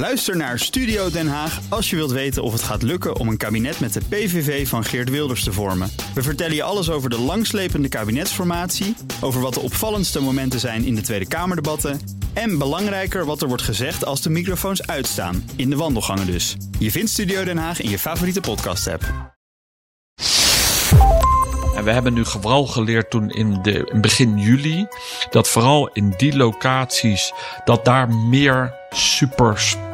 Luister naar Studio Den Haag als je wilt weten of het gaat lukken om een kabinet met de PVV van Geert Wilders te vormen. We vertellen je alles over de langslepende kabinetsformatie, over wat de opvallendste momenten zijn in de Tweede Kamerdebatten en belangrijker wat er wordt gezegd als de microfoons uitstaan, in de wandelgangen dus. Je vindt Studio Den Haag in je favoriete podcast-app. En we hebben nu vooral geleerd toen in, de, in begin juli dat vooral in die locaties dat daar meer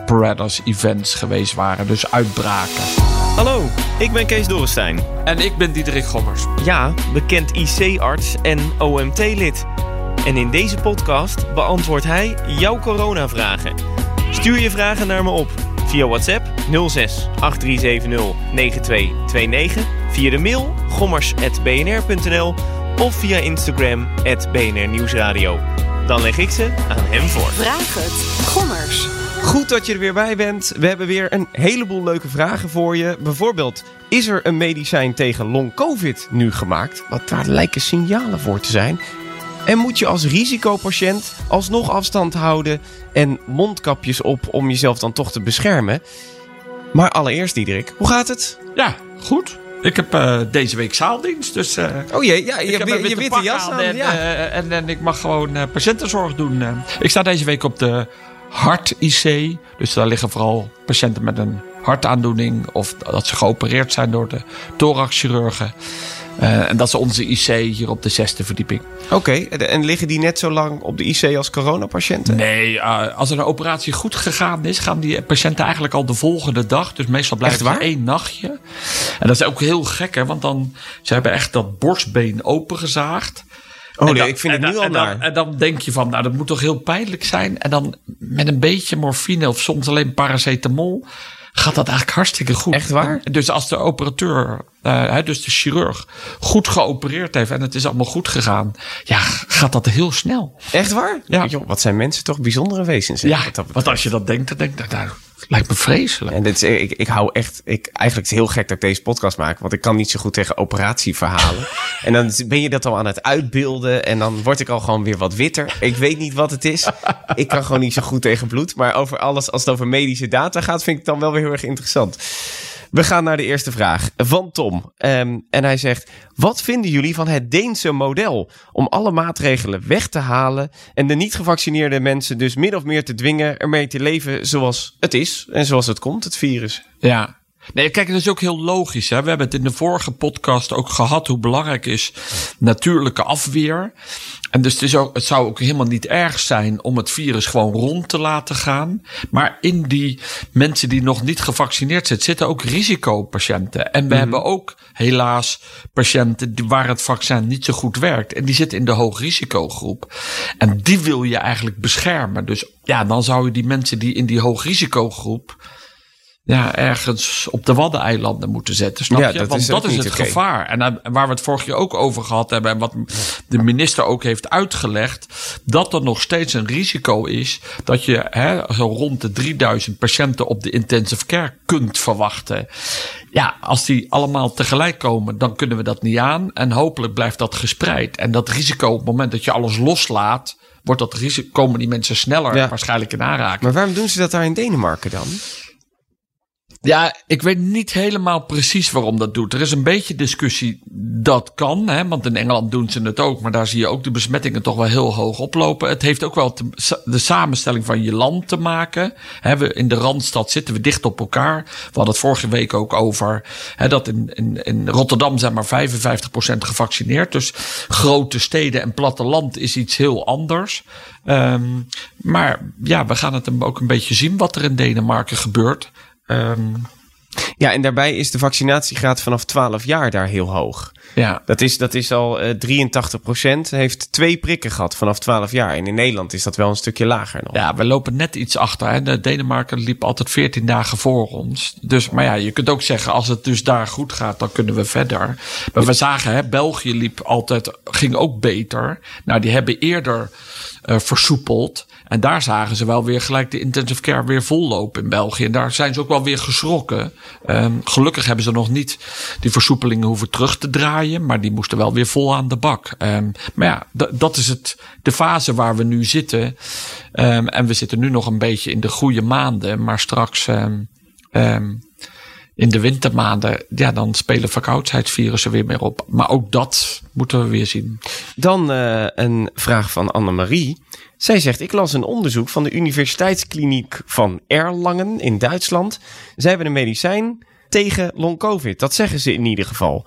superspreaders events geweest waren, dus uitbraken. Hallo, ik ben Kees Dorrestein. En ik ben Diederik Gommers. Ja, bekend IC-arts en OMT-lid. En in deze podcast beantwoordt hij jouw coronavragen. Stuur je vragen naar me op via WhatsApp 06 8370 9229, via de mail gommers.bnr.nl of via Instagram BNR Nieuwsradio. Dan leg ik ze aan hem voor. Vraag het. Gommers. Goed dat je er weer bij bent. We hebben weer een heleboel leuke vragen voor je. Bijvoorbeeld, is er een medicijn tegen long-covid nu gemaakt? Wat daar lijken signalen voor te zijn. En moet je als risicopatiënt alsnog afstand houden en mondkapjes op om jezelf dan toch te beschermen? Maar allereerst, Diederik, hoe gaat het? Ja, goed. Ik heb uh, deze week zaaldienst, dus... Uh, oh jee, ja, je, hebt je witte jas aan. En, ja. uh, en, en, ik mag gewoon patiëntenzorg doen. ik sta deze week op de hart-IC. Dus daar liggen vooral patiënten met een hartaandoening... of dat ze geopereerd zijn door de thoraxchirurgen. Uh, en dat is onze IC hier op de zesde verdieping. Oké, okay, en liggen die net zo lang op de IC als coronapatiënten? Nee, uh, als er een operatie goed gegaan is, gaan die patiënten eigenlijk al de volgende dag. Dus meestal blijft het één nachtje. En dat is ook heel gek, hè, want dan ze hebben echt dat borstbeen opengezaagd. Oh nee, ik vind het nu al en naar. Dan, en dan denk je van, nou dat moet toch heel pijnlijk zijn. En dan met een beetje morfine of soms alleen paracetamol gaat dat eigenlijk hartstikke goed. Echt waar? Dus als de operateur, uh, dus de chirurg, goed geopereerd heeft en het is allemaal goed gegaan, ja, gaat dat heel snel. Echt waar? Ja. Joh, wat zijn mensen toch bijzondere wezens? Ja, want als je dat denkt, dan denk ik, nou, lijkt me vreselijk. En dit is, ik, ik hou echt, ik, eigenlijk is het heel gek dat ik deze podcast maak, want ik kan niet zo goed tegen operatieverhalen. en dan ben je dat al aan het uitbeelden en dan word ik al gewoon weer wat witter. Ik weet niet wat het is. Ik kan gewoon niet zo goed tegen bloed, maar over alles, als het over medische data gaat, vind ik het dan wel weer heel erg interessant. We gaan naar de eerste vraag van Tom. Um, en hij zegt: Wat vinden jullie van het Deense model om alle maatregelen weg te halen en de niet gevaccineerde mensen dus min of meer te dwingen ermee te leven zoals het is en zoals het komt, het virus? Ja, Nee, kijk, dat is ook heel logisch. Hè? We hebben het in de vorige podcast ook gehad hoe belangrijk is natuurlijke afweer. En dus het, is ook, het zou ook helemaal niet erg zijn om het virus gewoon rond te laten gaan. Maar in die mensen die nog niet gevaccineerd zijn, zitten ook risicopatiënten. En we mm. hebben ook helaas patiënten waar het vaccin niet zo goed werkt. En die zitten in de hoogrisicogroep. En die wil je eigenlijk beschermen. Dus ja, dan zou je die mensen die in die hoogrisicogroep ja, ergens op de Waddeneilanden moeten zetten. Snap ja, je? Dat Want is dat is het okay. gevaar. En, en waar we het vorig jaar ook over gehad hebben. En wat de minister ook heeft uitgelegd. Dat er nog steeds een risico is. Dat je hè, zo rond de 3000 patiënten op de intensive care kunt verwachten. Ja, als die allemaal tegelijk komen, dan kunnen we dat niet aan. En hopelijk blijft dat gespreid. En dat risico op het moment dat je alles loslaat. Wordt dat risico, komen die mensen sneller Ja. waarschijnlijk in aanraking. Maar waarom doen ze dat daar in Denemarken dan? Ja, ik weet niet helemaal precies waarom dat doet. Er is een beetje discussie dat kan, hè, want in Engeland doen ze het ook, maar daar zie je ook de besmettingen toch wel heel hoog oplopen. Het heeft ook wel de samenstelling van je land te maken. Hè, we, in de Randstad zitten we dicht op elkaar. We hadden het vorige week ook over hè, dat in, in, in Rotterdam zijn maar 55% gevaccineerd. Dus grote steden en platteland is iets heel anders. Um, maar ja, we gaan het ook een beetje zien wat er in Denemarken gebeurt. Um, Ja, en daarbij is de vaccinatiegraad vanaf 12 jaar daar heel hoog. Ja. Dat is, dat is al eh 83% heeft twee prikken gehad vanaf 12 jaar. En in Nederland is dat wel een stukje lager nog. Ja, we lopen net iets achter. Hè. De Denemarken liep altijd 14 dagen voor ons. Dus, maar ja, je kunt ook zeggen, als het dus daar goed gaat, dan kunnen we verder. Maar we zagen, hè, België liep altijd, ging ook beter. Nou, die hebben eerder uh, versoepeld. En daar zagen ze wel weer gelijk de intensive care weer vollopen in België. En daar zijn ze ook wel weer geschrokken. Ehm, gelukkig hebben ze nog niet die versoepelingen hoeven terug te draaien. Maar die moesten wel weer vol aan de bak. Ehm, maar ja, dat is het, de fase waar we nu zitten. Ehm, en we zitten nu nog een beetje in de goede maanden. Maar straks ehm, in de wintermaanden, ja, dan spelen verkoudheidsvirussen weer meer op. Maar ook dat moeten we weer zien. Dan eh, een vraag van Annemarie. Zij zegt, ik las een onderzoek van de Universiteitskliniek van Erlangen in Duitsland. Zij hebben een medicijn tegen long-covid. Dat zeggen ze in ieder geval.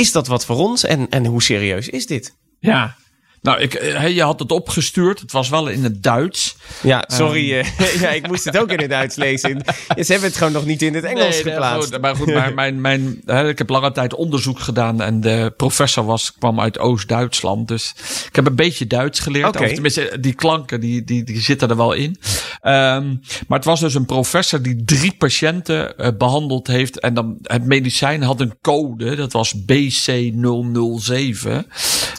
Is dat wat voor ons en, en hoe serieus is dit? Ja. Nou, ik, eh, je had het opgestuurd. Het was wel in het Duits. Ja, sorry. eh, ja, ik moest het ook in het Duits lezen. Ze hebben het gewoon nog niet in het Engels Nee, nee, geplaatst. goed, maar goed, maar mijn, mijn, hè, ik heb lange tijd onderzoek gedaan en de professor was, kwam uit Oost-Duitsland. Dus ik heb een beetje Duits geleerd. Oké. Of tenminste, die klanken die, die, die zitten er wel in. Ehm, maar het was dus een professor die drie patiënten eh, behandeld heeft. En dan het medicijn had een code, dat was BC007.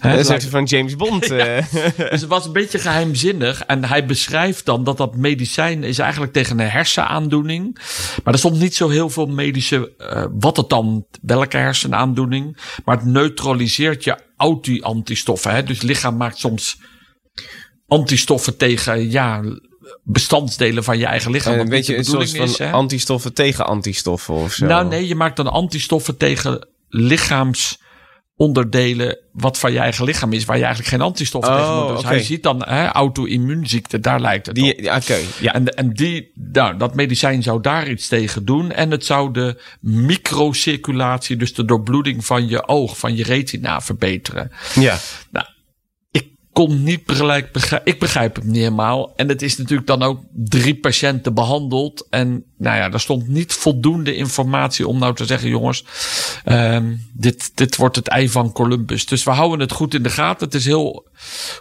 Hè, dat is van James Bond. eh. dus het was een beetje geheimzinnig. En hij beschrijft dan dat dat medicijn is eigenlijk tegen een hersenaandoening. Maar er stond niet zo heel veel medische, eh, wat het dan, welke hersenaandoening. Maar het neutraliseert je auto-antistoffen. Hè? Dus lichaam maakt soms antistoffen tegen, ja, bestandsdelen van je eigen lichaam. een beetje een soort van is, antistoffen tegen antistoffen of zo. Nou nee, je maakt dan antistoffen tegen lichaamsonderdelen wat van je eigen lichaam is, waar je eigenlijk geen antistoffen Oh, tegen moet. Dus oké. hij ziet dan hè, auto-immuunziekte, daar lijkt het. Die, ja, Oké, ja. En, en die, nou, dat medicijn zou daar iets tegen doen. En het zou de microcirculatie, dus de doorbloeding van je oog, van je retina verbeteren. ja. Nou, kon niet gelijk begrijpen. Ik begrijp het niet helemaal. En het is natuurlijk dan ook drie patiënten behandeld. En nou ja, er stond niet voldoende informatie om nou te zeggen: jongens, ehm, dit, dit wordt het ei van Columbus. Dus we houden het goed in de gaten. Het is heel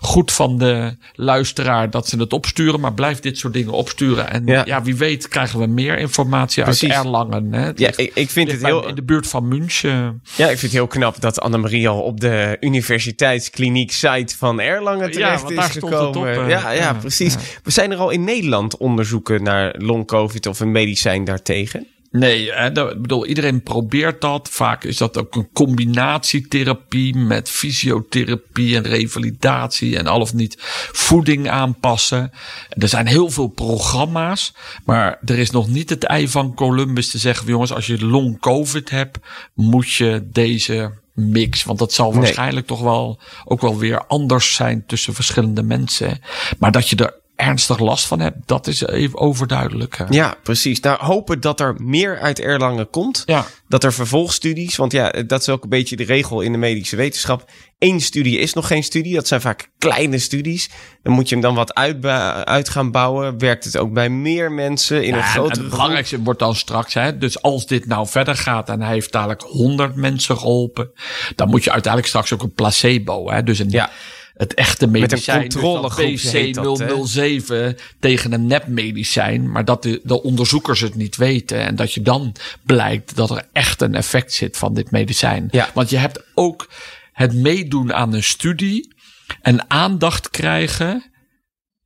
goed van de luisteraar dat ze het opsturen. Maar blijf dit soort dingen opsturen. En Ja. ja, wie weet krijgen we meer informatie Precies. uit Erlangen. Hè? Ja, ik, ik vind het heel, in de buurt van München. ja, ik vind het heel knap dat Annemarie al op de universiteitskliniek site van Erlangen terecht want is daar stond het gekomen. op, eh, ja, ja, ja, precies. ja. We zijn er al in Nederland onderzoeken naar long-covid of een medicijn daartegen. Nee, hè, dat, ik bedoel, iedereen probeert dat. Vaak is dat ook een combinatietherapie met fysiotherapie en revalidatie en al of niet voeding aanpassen. Er zijn heel veel programma's, maar er is nog niet het ei van Columbus te zeggen, jongens, als je long COVID hebt, moet je deze mix. Want dat zal Nee. waarschijnlijk toch wel ook wel weer anders zijn tussen verschillende mensen. Maar dat je er ernstig last van hebt, dat is even overduidelijk. hè. Ja, precies. Nou, hopen dat er meer uit Erlangen komt. Ja. Dat er vervolgstudies, want ja, dat is ook een beetje de regel in de medische wetenschap. Eén studie is nog geen studie. Dat zijn vaak kleine studies. Dan moet je hem dan wat uit gaan bouwen. Werkt het ook bij meer mensen in een Ja, en het belangrijkste wordt dan straks, hè, dus als dit nou verder gaat en hij heeft dadelijk 100 mensen geholpen, dan moet je uiteindelijk straks ook een placebo, hè, dus een, Ja. Het echte medicijn, dus dat BC007 tegen een nepmedicijn, maar dat de, de onderzoekers het niet weten en dat je dan blijkt dat er echt een effect zit van dit medicijn. Ja. Want je hebt ook het meedoen aan een studie en aandacht krijgen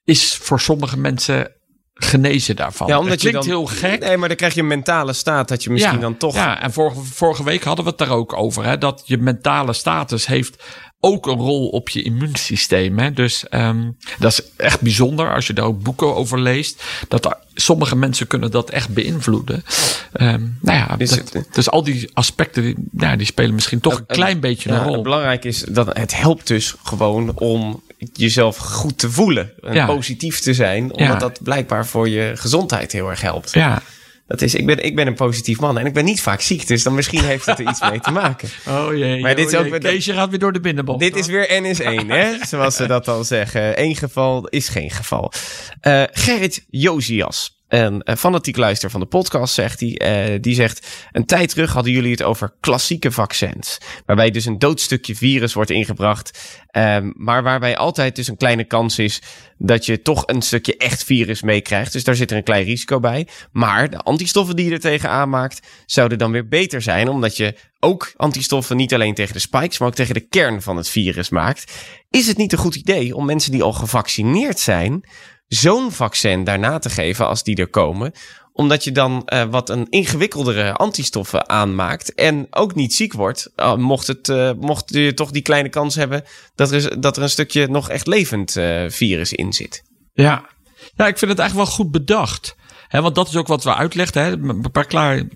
is voor sommige mensen genezen daarvan. Ja, omdat het je klinkt dan, heel gek. Nee, maar dan krijg je een mentale staat dat je misschien ja, dan toch... Ja, en vorige, vorige week hadden we het daar ook over. Hè, dat je mentale status heeft ook een rol op je immuunsysteem. Hè. Dus ehm, dat is echt bijzonder als je daar ook boeken over leest. Dat er, sommige mensen kunnen dat echt beïnvloeden. Ehm, nou ja, dat- het- dus al die aspecten die, ja, die spelen misschien toch een klein beetje een Ja, rol. belangrijk is dat het helpt dus gewoon om jezelf goed te voelen. En Ja. positief te zijn. Omdat Ja. dat blijkbaar voor je gezondheid heel erg helpt. Ja. Dat is, ik, ben, ik ben een positief man en ik ben niet vaak ziek. Dus dan misschien heeft het er iets mee te maken. Oh jee. Maar dit is ook Keesje gaat weer door de binnenbocht. Dit is weer NS1, hè? zoals ze dat al zeggen. Eén geval is geen geval. Eh, Gerrit Josias, een eh, fanatiek luister van de podcast, zegt hij. eh, die zegt: Een tijd terug hadden jullie het over klassieke vaccins. Waarbij dus een doodstukje virus wordt ingebracht. ehm, maar waarbij altijd dus een kleine kans is dat je toch een stukje echt virus meekrijgt. Dus daar zit er een klein risico bij. Maar de antistoffen die je er tegen aanmaakt, zouden dan weer beter zijn. Omdat je ook antistoffen niet alleen tegen de spikes, maar ook tegen de kern van het virus maakt. Is het niet een goed idee om mensen die al gevaccineerd zijn, zo'n vaccin daarna te geven als die er komen omdat je dan uh, wat een ingewikkeldere antistoffen aanmaakt. En ook niet ziek wordt. Uh, mocht, het, uh, mocht je toch die kleine kans hebben dat er, dat er een stukje nog echt levend virus in zit. Ja. ja, ik vind het eigenlijk wel goed bedacht. Want dat is ook wat we uitleggen. Hè? Een paar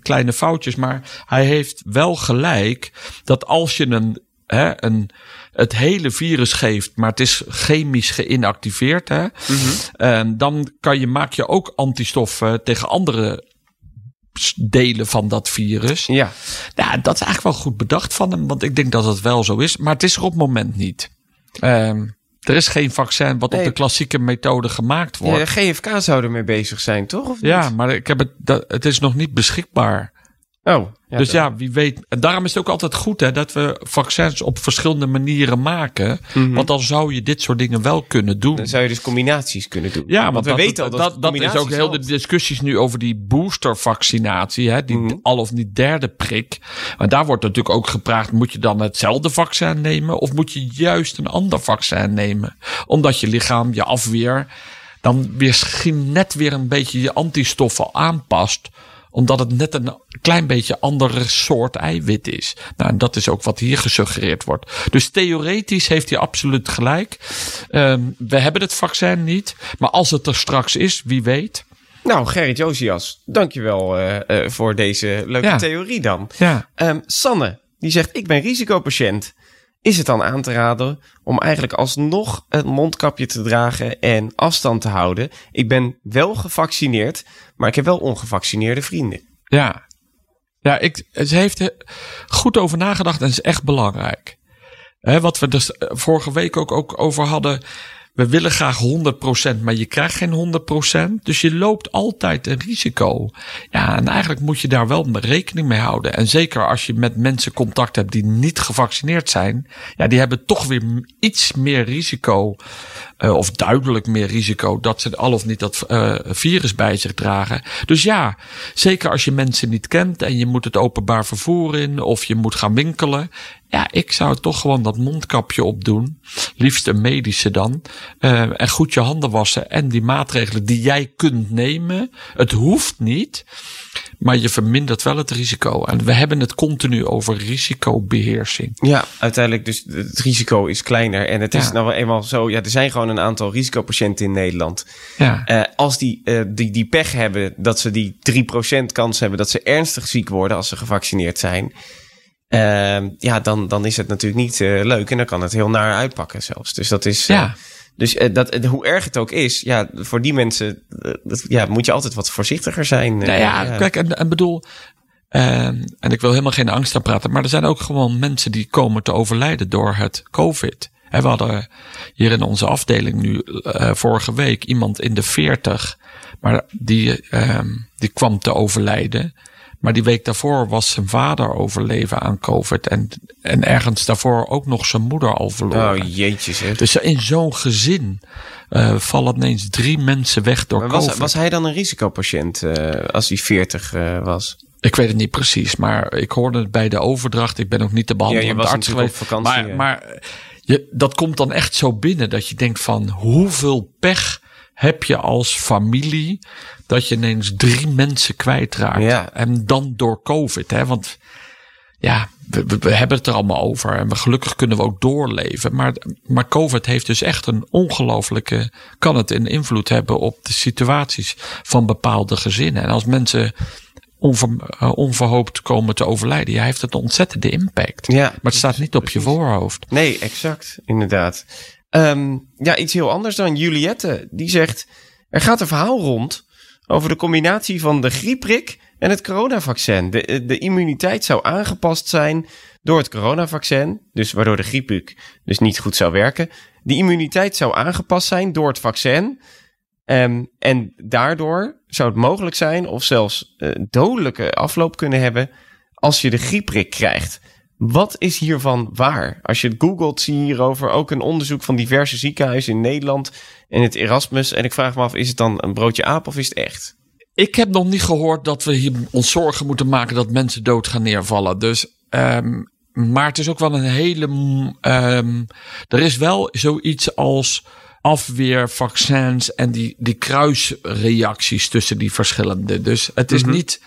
kleine foutjes. Maar hij heeft wel gelijk dat als je een, hè, een, het hele virus geeft, maar het is chemisch geïnactiveerd. Hè? Mm dan kan je, maak je ook antistoffen tegen andere delen van dat virus. Ja. ja, dat is eigenlijk wel goed bedacht van hem. Want ik denk dat het wel zo is. Maar het is er op het moment niet. Um, er is geen vaccin wat op de klassieke methode gemaakt wordt. Ja, GFK zou ermee bezig zijn, toch? Of ja, maar ik heb het, dat, het is nog niet beschikbaar. Oh, ja, dus ja, wie weet. En daarom is het ook altijd goed hè, dat we vaccins op verschillende manieren maken. Mhm. Want dan zou je dit soort dingen wel kunnen doen. Dan zou je dus combinaties kunnen doen. Ja, want, we weten al dat dat, dat is ook heel de discussies nu over die boostervaccinatie. Hè, die mhm. al of niet derde prik. Maar daar wordt natuurlijk ook gevraagd: moet je dan hetzelfde vaccin nemen? Of moet je juist een ander vaccin nemen? Omdat je lichaam, je afweer, dan misschien net weer een beetje je antistoffen aanpast omdat het net een klein beetje andere soort eiwit is. Nou, en dat is ook wat hier gesuggereerd wordt. Dus theoretisch heeft hij absoluut gelijk. Um, we hebben het vaccin niet. Maar als het er straks is, wie weet. Nou, Gerrit Josias, dankjewel uh, uh, voor deze leuke theorie dan. Ja. Um, Sanne, die zegt, ik ben risicopatiënt. Is het dan aan te raden om eigenlijk alsnog een mondkapje te dragen en afstand te houden? Ik ben wel gevaccineerd, maar ik heb wel ongevaccineerde vrienden. Ja, ja ik, ze heeft goed over nagedacht en is echt belangrijk. Wat we dus eh, vorige week ook, ook over hadden we willen graag 100%, maar je krijgt geen 100%. Dus je loopt altijd een risico. Ja, en eigenlijk moet je daar wel rekening mee houden. En zeker als je met mensen contact hebt die niet gevaccineerd zijn. Ja, die hebben toch weer iets meer risico. Uh, of duidelijk meer risico dat ze al of niet dat uh, virus bij zich dragen. Dus ja, zeker als je mensen niet kent en je moet het openbaar vervoer in of je moet gaan winkelen. Ja, ik zou toch gewoon dat mondkapje opdoen. Liefst een medische dan. Uh, en goed je handen wassen. En die maatregelen die jij kunt nemen. Het hoeft niet. Maar je vermindert wel het risico. En we hebben het continu over risicobeheersing. Ja, uiteindelijk dus het risico is kleiner. En het is nou wel eenmaal zo. Ja, er zijn gewoon een aantal risicopatiënten in Nederland. Ja. Uh, als die, uh, die, die pech hebben dat ze die 3% kans hebben dat ze ernstig ziek worden als ze gevaccineerd zijn uh, ja, dan, dan is het natuurlijk niet leuk en dan kan het heel naar uitpakken zelfs. Dus dat is. Ja. Dus dat, hoe erg het ook is, ja, voor die mensen dat, ja, moet je altijd wat voorzichtiger zijn. Nou ja, ja. kijk, en, en bedoel, ehm, en ik wil helemaal geen angst aan praten, maar er zijn ook gewoon mensen die komen te overlijden door het COVID. we hadden hier in onze afdeling nu uh, vorige week iemand in de 40, maar die, uh, die kwam te overlijden. Maar die week daarvoor was zijn vader overleven aan COVID. En, en ergens daarvoor ook nog zijn moeder al verloren. Oh jeetje zeg. Dus in zo'n gezin uh, vallen ineens drie mensen weg door maar was, COVID. Was hij dan een risicopatiënt uh, als hij 40 uh, was? Ik weet het niet precies, maar ik hoorde het bij de overdracht. Ik ben ook niet de behandelende ja, arts geweest. Vakantie, maar, maar je, dat komt dan echt zo binnen dat je denkt van hoeveel pech heb je als familie dat je ineens drie mensen kwijtraakt. Ja. En dan door COVID. Hè? Want ja, we, we, hebben het er allemaal over. En we, gelukkig kunnen we ook doorleven. Maar, maar COVID heeft dus echt een ongelofelijke. kan het een invloed hebben op de situaties van bepaalde gezinnen. En als mensen onver, uh, onverhoopt komen te overlijden, ja, heeft het een ontzettende impact. Ja, maar het staat niet op je voorhoofd. Nee, exact. Inderdaad. Um, ja, iets heel anders dan Juliette. Die zegt: er gaat een verhaal rond over de combinatie van de griepprik en het coronavaccin. De, de immuniteit zou aangepast zijn door het coronavaccin, dus waardoor de griepprik dus niet goed zou werken. De immuniteit zou aangepast zijn door het vaccin. Um, en daardoor zou het mogelijk zijn of zelfs uh, dodelijke afloop kunnen hebben als je de griepprik krijgt. Wat is hiervan waar? Als je het googelt, zie je hierover ook een onderzoek van diverse ziekenhuizen in Nederland en het Erasmus. En ik vraag me af, is het dan een broodje aap of is het echt? Ik heb nog niet gehoord dat we hier ons zorgen moeten maken dat mensen dood gaan neervallen. Dus, um, maar het is ook wel een hele. Um, er is wel zoiets als afweer, vaccins en die, die kruisreacties tussen die verschillende. Dus het is niet.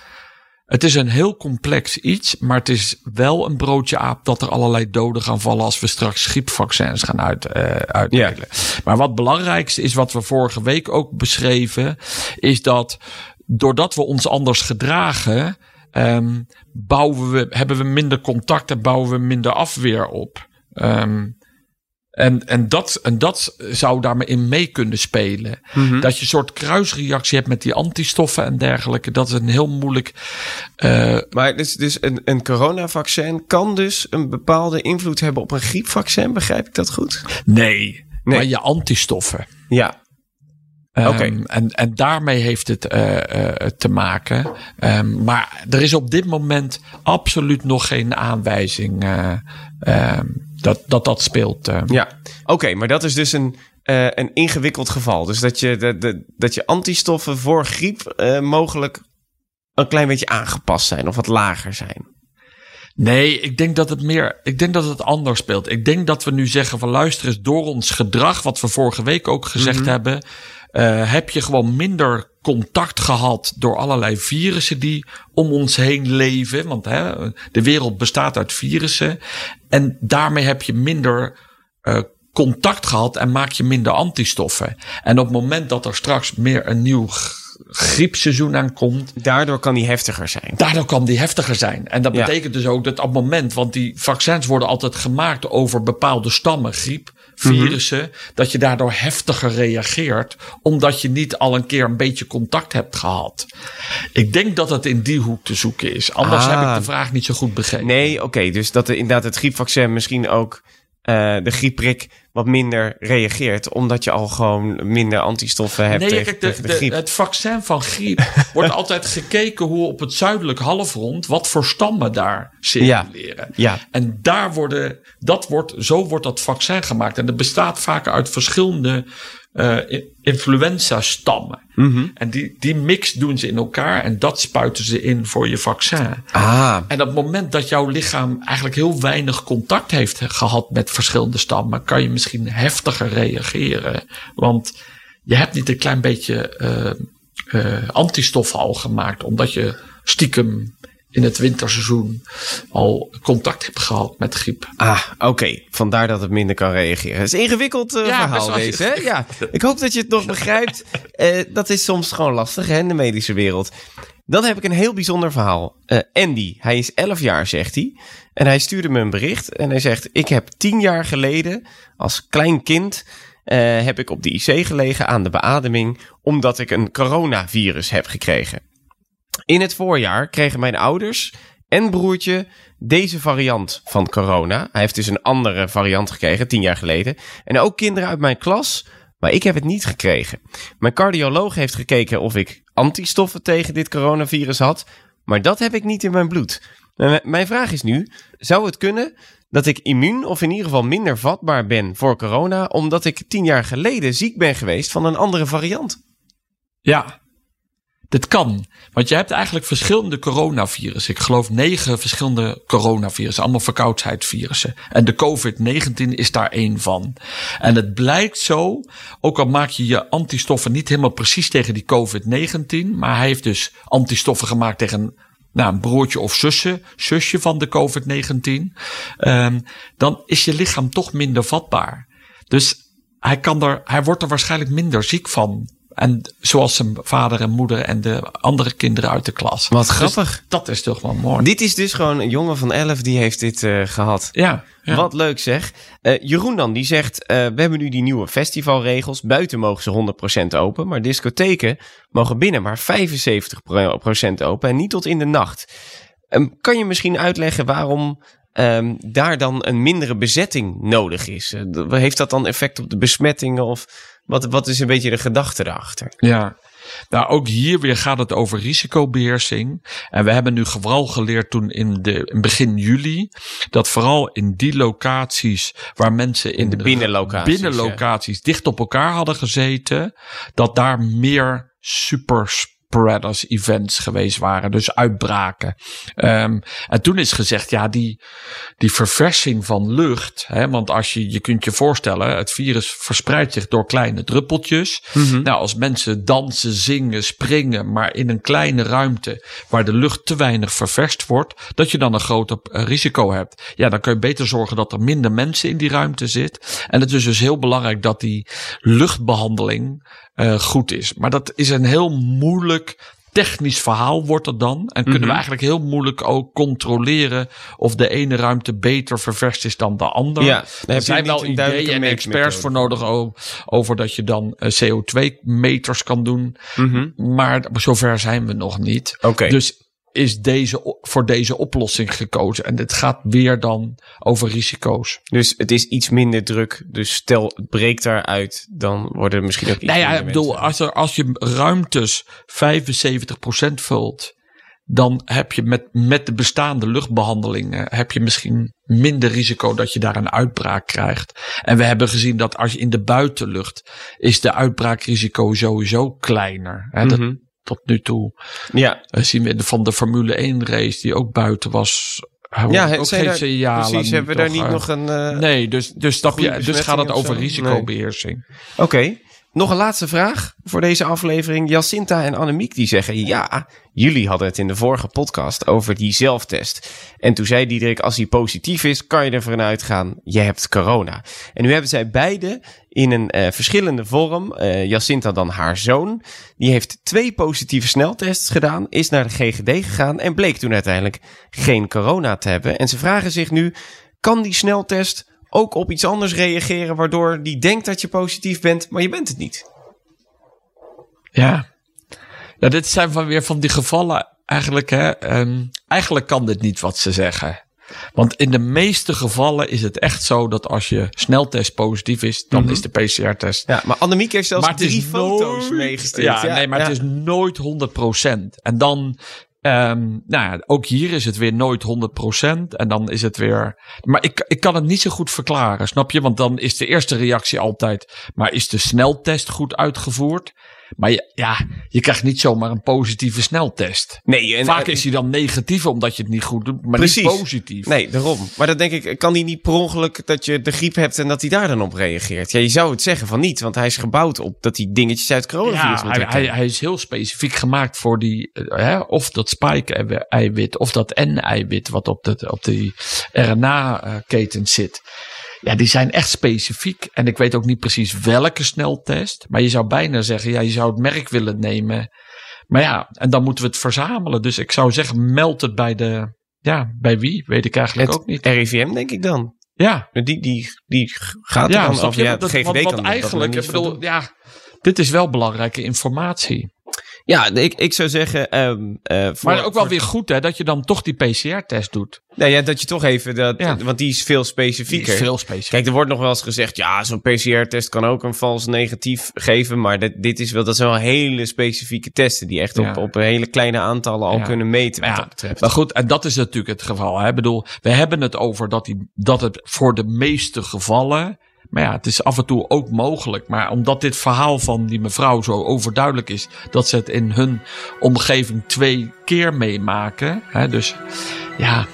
Het is een heel complex iets, maar het is wel een broodje aap dat er allerlei doden gaan vallen als we straks griepvaccins gaan uit, eh, uitdelen. Maar wat belangrijkste is, wat we vorige week ook beschreven, is dat doordat we ons anders gedragen, ehm, bouwen we, hebben we minder contact en bouwen we minder afweer op. Ehm, en, en, dat, en dat zou daarmee in mee kunnen spelen. Dat je een soort kruisreactie hebt met die antistoffen en dergelijke. Dat is een heel moeilijk. eh, Maar dus, dus een, een coronavaccin kan dus een bepaalde invloed hebben op een griepvaccin. Begrijp ik dat goed? nee, Nee. maar je antistoffen. Ja. Oké. en, en daarmee heeft het eh, eh, te maken. Ehm, maar er is op dit moment absoluut nog geen aanwijzing eh, ehm, dat, dat dat speelt. Ja. Oké, maar dat is dus een, een ingewikkeld geval. Dus dat je, de, de, dat je antistoffen voor griep mogelijk een klein beetje aangepast zijn of wat lager zijn. Nee, ik denk dat het meer. Ik denk dat het anders speelt. Ik denk dat we nu zeggen van luister eens door ons gedrag, wat we vorige week ook gezegd hebben, eh, heb je gewoon minder contact gehad door allerlei virussen die om ons heen leven. Want hè, de wereld bestaat uit virussen. En daarmee heb je minder eh, contact gehad en maak je minder antistoffen. En op het moment dat er straks meer een nieuw griepseizoen aankomt, Daardoor kan die heftiger zijn. Daardoor kan die heftiger zijn. En dat Ja. betekent dus ook dat op het moment, want die vaccins worden altijd gemaakt over bepaalde stammen, griep, virussen, dat je daardoor heftiger reageert, omdat je niet al een keer een beetje contact hebt gehad. Ik denk dat het in die hoek te zoeken is. Anders Ah. heb ik de vraag niet zo goed begrepen. Nee, oké. dus dat er inderdaad het griepvaccin misschien ook eh, de griepprik wat minder reageert. Omdat je al gewoon minder antistoffen hebt Nee, tegen, kijk, de, tegen de, de- griep. het vaccin van griep wordt altijd gekeken hoe op het zuidelijk halfrond wat voor stammen daar circuleren. Ja. En daar worden, dat wordt, zo wordt dat vaccin gemaakt. En dat bestaat vaak uit verschillende i- influenza-stammen. Mhm. En die, die mix doen ze in elkaar en dat spuiten ze in voor je vaccin. Ah, En op het moment dat jouw lichaam eigenlijk heel weinig contact heeft gehad met verschillende stammen, kan je misschien heftiger reageren. Want je hebt niet een klein beetje eh, antistoffen al gemaakt, omdat je stiekem in het winterseizoen al contact hebt gehad met griep. ah oké. Vandaar dat het minder kan reageren. Het is een ingewikkeld Ja, best verhaal deze, hè? Ja. Ik hoop dat je het nog begrijpt. Dat is soms gewoon lastig hè, in de medische wereld. Dan heb ik een heel bijzonder verhaal. Andy, hij is 11 jaar, zegt hij. En hij stuurde me een bericht en hij zegt... Ik heb 10 jaar geleden als klein kind... eh, heb ik op de IC gelegen aan de beademing... omdat ik een coronavirus heb gekregen. In het voorjaar kregen mijn ouders en broertje deze variant van corona. Hij heeft dus een andere variant gekregen, tien jaar geleden. En ook kinderen uit mijn klas, maar ik heb het niet gekregen. Mijn cardioloog heeft gekeken of ik antistoffen tegen dit coronavirus had, maar dat heb ik niet in mijn bloed. Mijn vraag is nu, zou het kunnen dat ik immuun of in ieder geval minder vatbaar ben voor corona, omdat ik tien jaar geleden ziek ben geweest van een andere variant? Ja, dit kan. Want je hebt eigenlijk verschillende coronavirussen. Ik geloof negen verschillende coronavirussen. Allemaal verkoudheidsvirussen. En de COVID-19 is daar één van. En het blijkt zo, ook al maak je je antistoffen niet helemaal precies tegen die COVID-19. Maar hij heeft dus antistoffen gemaakt tegen nou, een broertje of zusje, zusje van de COVID-19. ehm, dan is je lichaam toch minder vatbaar. Dus hij, kan er, hij wordt er waarschijnlijk minder ziek van. En zoals zijn vader en moeder en de andere kinderen uit de klas. Wat Dus grappig. dat is toch wel mooi. Dit is dus gewoon een jongen van 11 die heeft dit eh, gehad. ja, ja. Wat leuk zeg. Eh, Jeroen dan, die zegt... eh, we hebben nu die nieuwe festivalregels. Buiten mogen ze 100% open. Maar discotheken mogen binnen maar 75% open. En niet tot in de nacht. Ehm, kan je misschien uitleggen waarom... ehm, daar dan een mindere bezetting nodig is. Heeft dat dan effect op de besmettingen? Of wat, wat is een beetje de gedachte daarachter? Ja. Nou, ook hier weer gaat het over risicobeheersing. En we hebben nu vooral geleerd toen in, de, in begin juli. Dat vooral in die locaties waar mensen in, de binnenlocaties, binnenlocaties dicht op elkaar hadden gezeten. Dat daar meer apparatus events geweest waren. Dus uitbraken. Um, en toen is gezegd, ja, die, die verversing van lucht. Hè, want als je, je kunt je voorstellen, het virus verspreidt zich door kleine druppeltjes. Mhm. Nou, als mensen dansen, zingen, springen, maar in een kleine ruimte waar de lucht te weinig ververst wordt, dat je dan een groter eh, risico hebt. Ja, dan kun je beter zorgen dat er minder mensen in die ruimte zit. En het is dus heel belangrijk dat die luchtbehandeling uh, goed is. Maar dat is een heel moeilijk technisch verhaal wordt het dan. En kunnen Mhm. we eigenlijk heel moeilijk ook controleren of de ene ruimte beter ververst is dan de andere. Ja, daar heb er zijn wel ideeën en experts voor nodig over dat je dan eh, CO2-meters kan doen. Mhm. Maar zover zijn we nog niet. Oké. Dus is deze, voor deze oplossing gekozen. En dit gaat weer dan over risico's. Dus het is iets minder druk. Dus stel, het breekt daaruit, dan worden er misschien ook iets Nou ja, ik bedoel, als, er, als je ruimtes 75% vult, dan heb je met, met de bestaande luchtbehandelingen heb je misschien minder risico dat je daar een uitbraak krijgt. En we hebben gezien dat als je in de buitenlucht is de uitbraakrisico sowieso kleiner. Hè, dat, Mhm. Tot nu toe Ja, eh, zien we van de Formule 1 race die ook buiten was. houden ja ook geen daar, signalen precies. Hebben we daar niet eh, nog een... eh, Nee, dus, dus, goede je, dus gaat het over risicobeheersing. Oké. Nog een laatste vraag voor deze aflevering. Jacinta en Annemiek die zeggen... Ja, jullie hadden het in de vorige podcast over die zelftest. En toen zei Diederik, als die positief is... kan je ervan uitgaan, je hebt corona. En nu hebben zij beide in een eh, verschillende vorm... eh, Jacinta dan haar zoon... die heeft twee positieve sneltests gedaan... is naar de GGD gegaan... en bleek toen uiteindelijk geen corona te hebben. En ze vragen zich nu... kan die sneltest ook op iets anders reageren, waardoor die denkt dat je positief bent, maar je bent het niet. Ja. ja, dit zijn van weer van die gevallen eigenlijk. Hè, ehm, eigenlijk kan dit niet wat ze zeggen. Want in de meeste gevallen is het echt zo dat als je sneltest positief is, dan is de PCR-test. Ja, maar Annemiek heeft zelfs drie foto's nooit- meegestuurd. Ja, nee, maar het is nooit 100%. En dan, ehm, nou ja, ook hier is het weer nooit 100%. En dan is het weer. Maar ik, ik kan het niet zo goed verklaren, snap je? Want dan is de eerste reactie altijd: maar is de sneltest goed uitgevoerd? Maar je, ja, je krijgt niet zomaar een positieve sneltest. Nee, en, Vaak en- is hij dan negatief omdat je het niet goed doet, maar Precies. niet positief. Nee, daarom. Maar dan denk ik, kan die niet per ongeluk dat je de griep hebt en dat hij daar dan op reageert? Ja, je zou het zeggen van niet, want hij is gebouwd op dat hij dingetjes uit coronavirus Ja, moet hij, hij, hij is heel specifiek gemaakt voor die, eh, hè, of dat spike-eiwit of dat N-eiwit wat op, de, op die RNA-keten zit. Ja, die zijn echt specifiek. En ik weet ook niet precies welke sneltest. Maar je zou bijna zeggen, ja, je zou het merk willen nemen. Maar ja, en dan moeten we het verzamelen. Dus ik zou zeggen, meld het bij de, ja, bij wie? Weet ik eigenlijk Het ook niet. RIVM denk ik dan. Ja, Die, die, die gaat er ja, dan je? Ja, Dat- GVD want, kan want eigenlijk, ik bedoel, ja, dit is wel belangrijke informatie. Ja, ik, ik zou zeggen... ehm, eh, voor, Maar ook wel voor- weer goed hè, dat je dan toch die PCR-test doet. Nou ja, dat je toch even... Dat, Ja. Want die is veel specifieker. veel specifiek. Kijk, er wordt nog wel eens gezegd, ja, zo'n PCR-test kan ook een vals negatief geven. Maar dit, dit is wel, dat zijn wel hele specifieke testen die echt op, Ja. op hele kleine aantallen al Ja. kunnen meten wat Ja, dat betreft. Maar goed, en dat is natuurlijk het geval. Hè. Ik bedoel, we hebben het over dat, die, dat het voor de meeste gevallen. Maar ja, het is af en toe ook mogelijk. Maar omdat dit verhaal van die mevrouw zo overduidelijk is. dat ze het in hun omgeving twee keer meemaken. Hè, dus ja,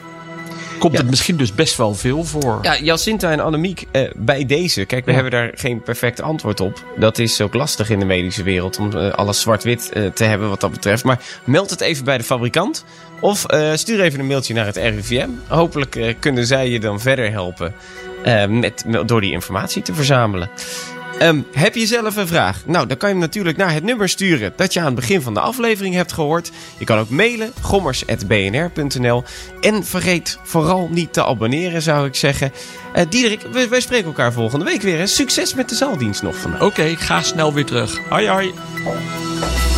komt Ja. het misschien dus best wel veel voor. Ja, Jacinta en Annemiek, eh, bij deze. Kijk, we Ja. hebben daar geen perfect antwoord op. Dat is ook lastig in de medische wereld om eh, alles zwart-wit eh, te hebben wat dat betreft. Maar meld het even bij de fabrikant. Of eh, stuur even een mailtje naar het RIVM. Hopelijk eh, kunnen zij je dan verder helpen eh, met, door die informatie te verzamelen. Ehm, heb je zelf een vraag? Nou, dan kan je hem natuurlijk naar het nummer sturen dat je aan het begin van de aflevering hebt gehoord. Je kan ook mailen, gommers.bnr.nl. En vergeet vooral niet te abonneren, zou ik zeggen. Eh Diederik, wij, spreken elkaar volgende week weer. Hè? Succes met de zaaldienst nog vandaag. Oké, ga snel weer terug. Hoi hoi.